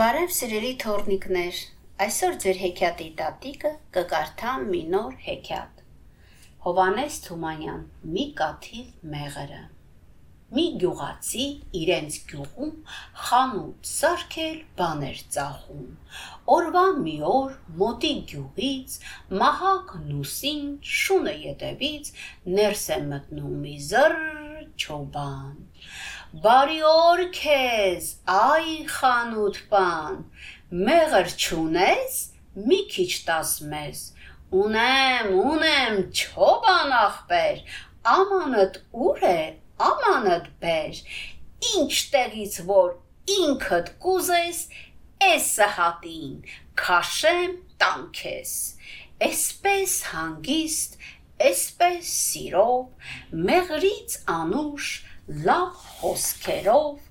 Բարև սիրելի թորնիկներ, այսօր ձեր հեքիաթի տատիկը կկարդա մի նոր հեքիաթ։ Հովանես Թումանյան՝ մի կաթիլ մեղրը։ Մի գյուղացի իրենց գյուղում խանութ սարքել բաներ ծախում։ Օրվա մի օր մոտի գյուղից մահակ նուսին շունը յետևից ներս է մտնում մի զր չոբան Բարի օր քեզ, այ խանութ պան, մեղր չունես, մի քիչ տաս մեզ։ Ունեմ, ունեմ, չոբան ախպեր, ամանդ ուր է, ամանդ բեր։ Ինչ տեղից որ ինքդ կուզես, էս սահատին, քաշեմ տամ քեզ։ Էսպես հանգիստ, էսպես սիրով, մեղրից անուշ լավ խոսքերով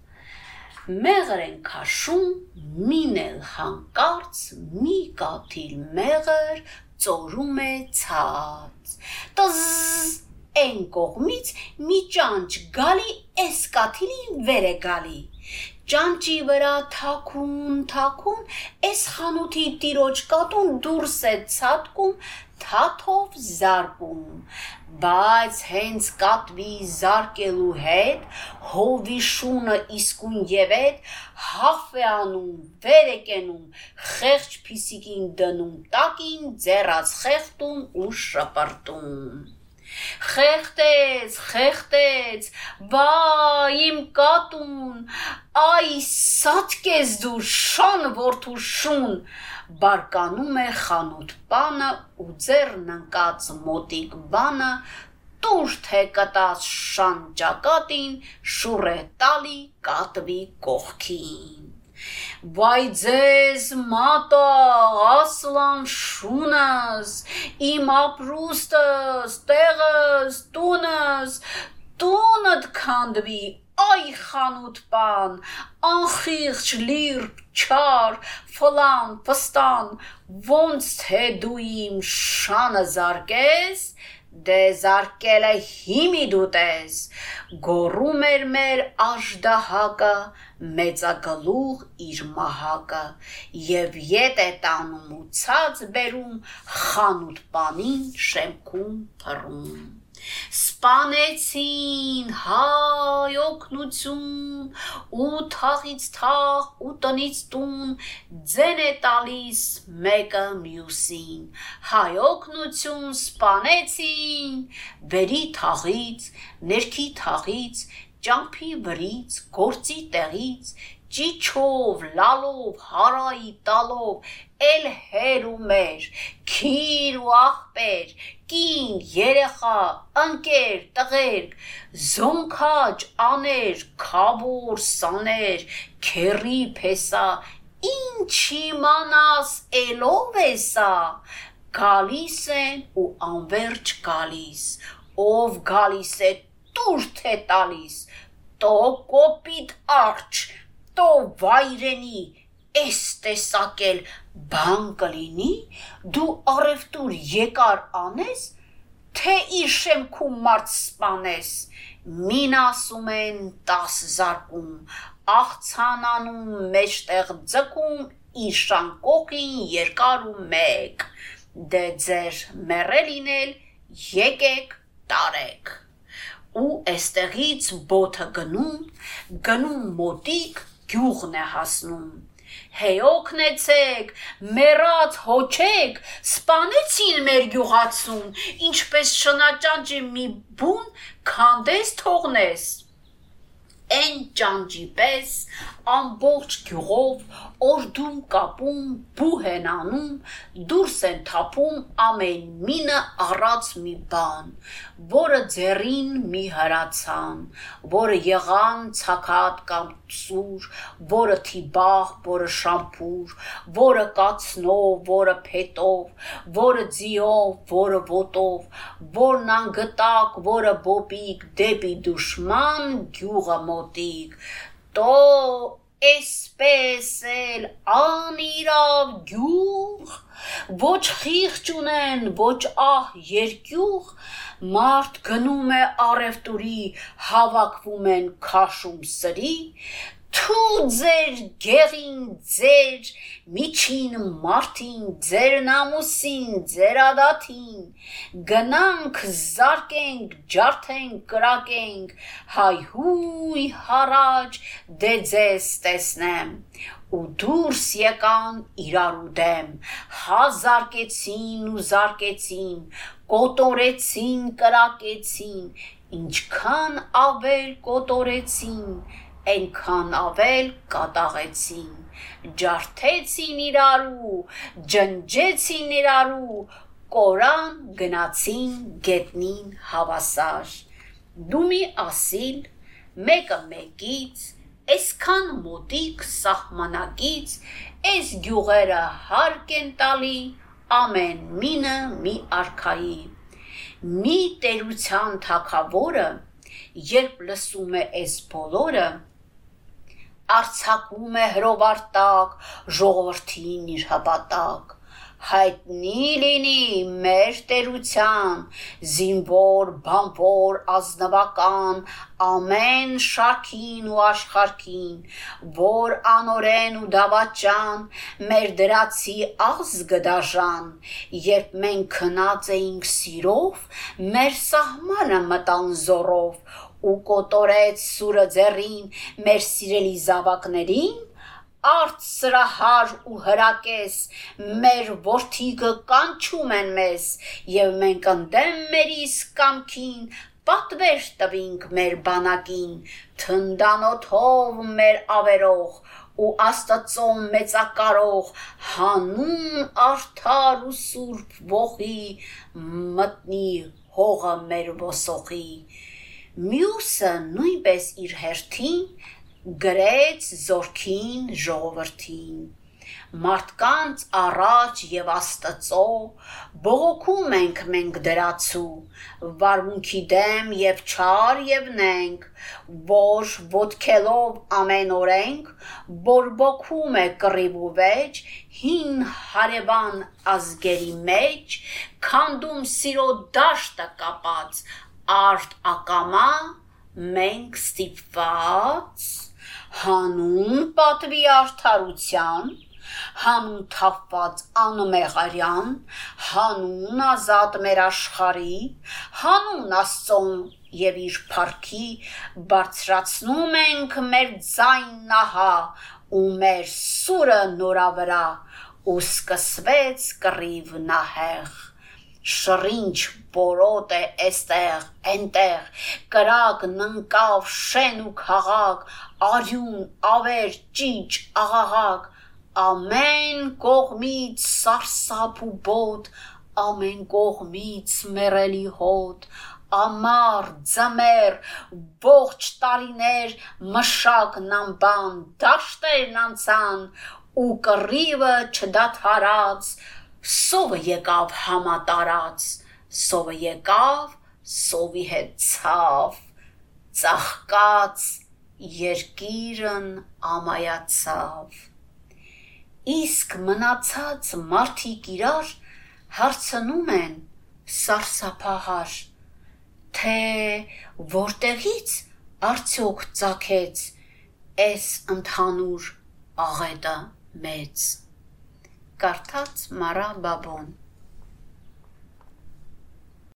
մեղր են քաշում մինել հանկարծ մի կաթիլ մեղր ծորում է ցած տզ այն կողմից մի ճանճ գալի էս կաթիլին վեր է գալի ճանճի վրա թակուն թակուն էս խանութի տիրոջ կատուն դուրս է ցատկում թաթով զարկում բայց հենց կատվի զարկելու հետ հովի շունը իսկուն եւ այդ հաֆ է անում վեր է կենում խեղճ փիսիկին դնում տակին ձեռած խեղտում ու շպրտում Խեղտեց, խեղտեց, բա իմ կատուն, այ սատկես դու շան որդու շուն, բարկանում է խանութ պանը ու ձեռն ընկած մոտիկ բանը տուր թե կտած շան ճակատին շուռ է տալի կատվի կողքին Վայ ձեզ մատա ասլան շունս իմ ապրուստս տեղս տունս տունդ քանդվի այ խանութ պան, անխիղճ լիրբ, չար, ֆլան, ֆստան, ոնց թե դու իմ շանը զարկես, դե զարկելը հիմի դուտես, գոռում էր մեր աշդահակը, մեծագլուղ իր մահակը, եւ ետ է տանում ու ցած բերում խանութ պանին շեմքում փռում սպանեցին հայ օգնություն ու թաղից թաղ ու տնից տուն ձեն է տալիս մեկը մյուսին հայ օգնություն սպանեցին վերի թաղից ներքի թաղից ճամփի վրից գործի տեղից ճիչով, լալով, հարայի տալով, էլ հեր ու մեր, քիր ու աղբեր, կին, երեխա, ընկեր, տղեր, զոնքաջ, աներ, քաբոր, սաներ, քերի փեսա, ինչ իմանաս, էլով է սա, գալիս են ու անverջ գալիս, ով գալիս է տուր թե տալիս, տո կոպիտ արջ, տո վայրենի, էս տեսակել բան կլինի, դու առևտուր եկար անես, թե իր շեմքում մարդ սպանես, մին ասում են 10 զարկում, աղցանանում մեջտեղ ձգում իր շանկոկին երկար ու մեկ, դե ձեր մեռել ինել եկեք տարեք ու այստեղից բոթը գնում, գնում մոտիկ գյուղն է հասնում Հեյ օգնեցեք, մեռած հոչեք, սպանեցին մեր գյուղացուն, ինչպես շնաճանճի մի բուն քանդես թողնես։ Այն ճանճի պես ամբողջ գյուղով օրդում կապում, բուհ են անում, դուրս են թափում ամեն մինը առած մի բան, որը ձերին մի հրացան, որը եղան ցակատ կամ սուր, որը թիբախ, որը շամփուր, որը կացնով, որը փետով, որը ձիով, որը ոտով, որն անգտակ, որը բոպիկ, դեպի դուշման գյուղը մոտիկ, տո Էսպես էլ անիրավ գյուղ, ոչ խիղճ ունեն, ոչ ահ երկյուղ, մարդ գնում է արևտուրի, հավաքվում են քաշում սրի, Թու ձեր գեղին ձեր միջին մարտին ձեր նամուսին ձեր ադաթին գնանք զարկենք ջարդենք կրակենք հայհույ հարաճ դե ձեզ տեսնեմ ու դուրս եկան իրարու դեմ հազարկեցին ու զարկեցին կոտորեցին կրակեցին ինչքան ավել կոտորեցին այնքան ավել կատաղեցին ջարդեցին իրարու ջնջեցին իրարու կորան գնացին գետնին հավասար դու մի ասիլ մեկը մեկից այսքան մոտիկ սահմանակից այս գյուղերը հարկ են տալի ամեն մինը մի արքայի մի տերության թակավորը երբ լսում է այս բոլորը արցակում է հրովարտակ ժողովրդին իր հպատակ հայտնի լինի մեր տերության զինվոր բանվոր ազնվական ամեն շարքին ու աշխարքին որ անորեն ու դավաճան մեր դրացի ազգը դաժան երբ մենք քնած էինք սիրով մեր սահմանը մտան զորով ու կոտորեց սուրը ձեռին մեր սիրելի զավակներին արծրահար ու հրակես մեր ворթիգը կանչում են մեզ եւ մենք ընդեմ մեր իսկամքին պատվեր տվինք մեր բանակին թնդանոթով մեր ավերող ու աստծո մեծակարող հանուն արդար ու սուրբ ողի մտնի հողը մեր ոսողի Մյուսը նույնպես իր հերթին գրեց զորքին ժողովրդին. Մարդկանց առաջ եւ աստծո բողոքում ենք մենք դրացու վարմունքի դեմ եւ չար եւ նենք որ ոդքելով ամեն օրենք բորբոքում է կռիվ ու վեճ հին հարևան ազգերի մեջ քանդում սիրո դաշտը կապած արդ ակամա մենք ստիպված հանուն պատվի արդարության հանուն թափված անմեղարյան հանուն ազատ մեր աշխարի հանուն աստծոն եւ իր փառքի բարձրացնում ենք մեր ձայն նահա ու մեր սուրը նորավրա ու սկսվեց կռիվ նահեղ շրինչ բորոտ է էստեղ, այնտեղ, կրակ ննկավ շեն ու քաղաք, արյուն, ավեր, ճիճ, աղաղակ, ամեն կողմից սարսափ ու բոտ, ամեն կողմից մերելի հոտ, ամառ, ձմեր, ողջ տարիներ մշակն անբան, դաշտերն անցան ու կռիվը չդադարած Սովը եկավ համատարած, սովը եկավ, սովի հետ ցավ, ծաղկած երկիրն ամայացավ։ Իսկ մնացած մարդիկ իրար հարցնում են սարսափահար, թե որտեղից արդյոք ծակեց այս ընդհանուր աղետը մեծ կարդաց Մարա Բաբոն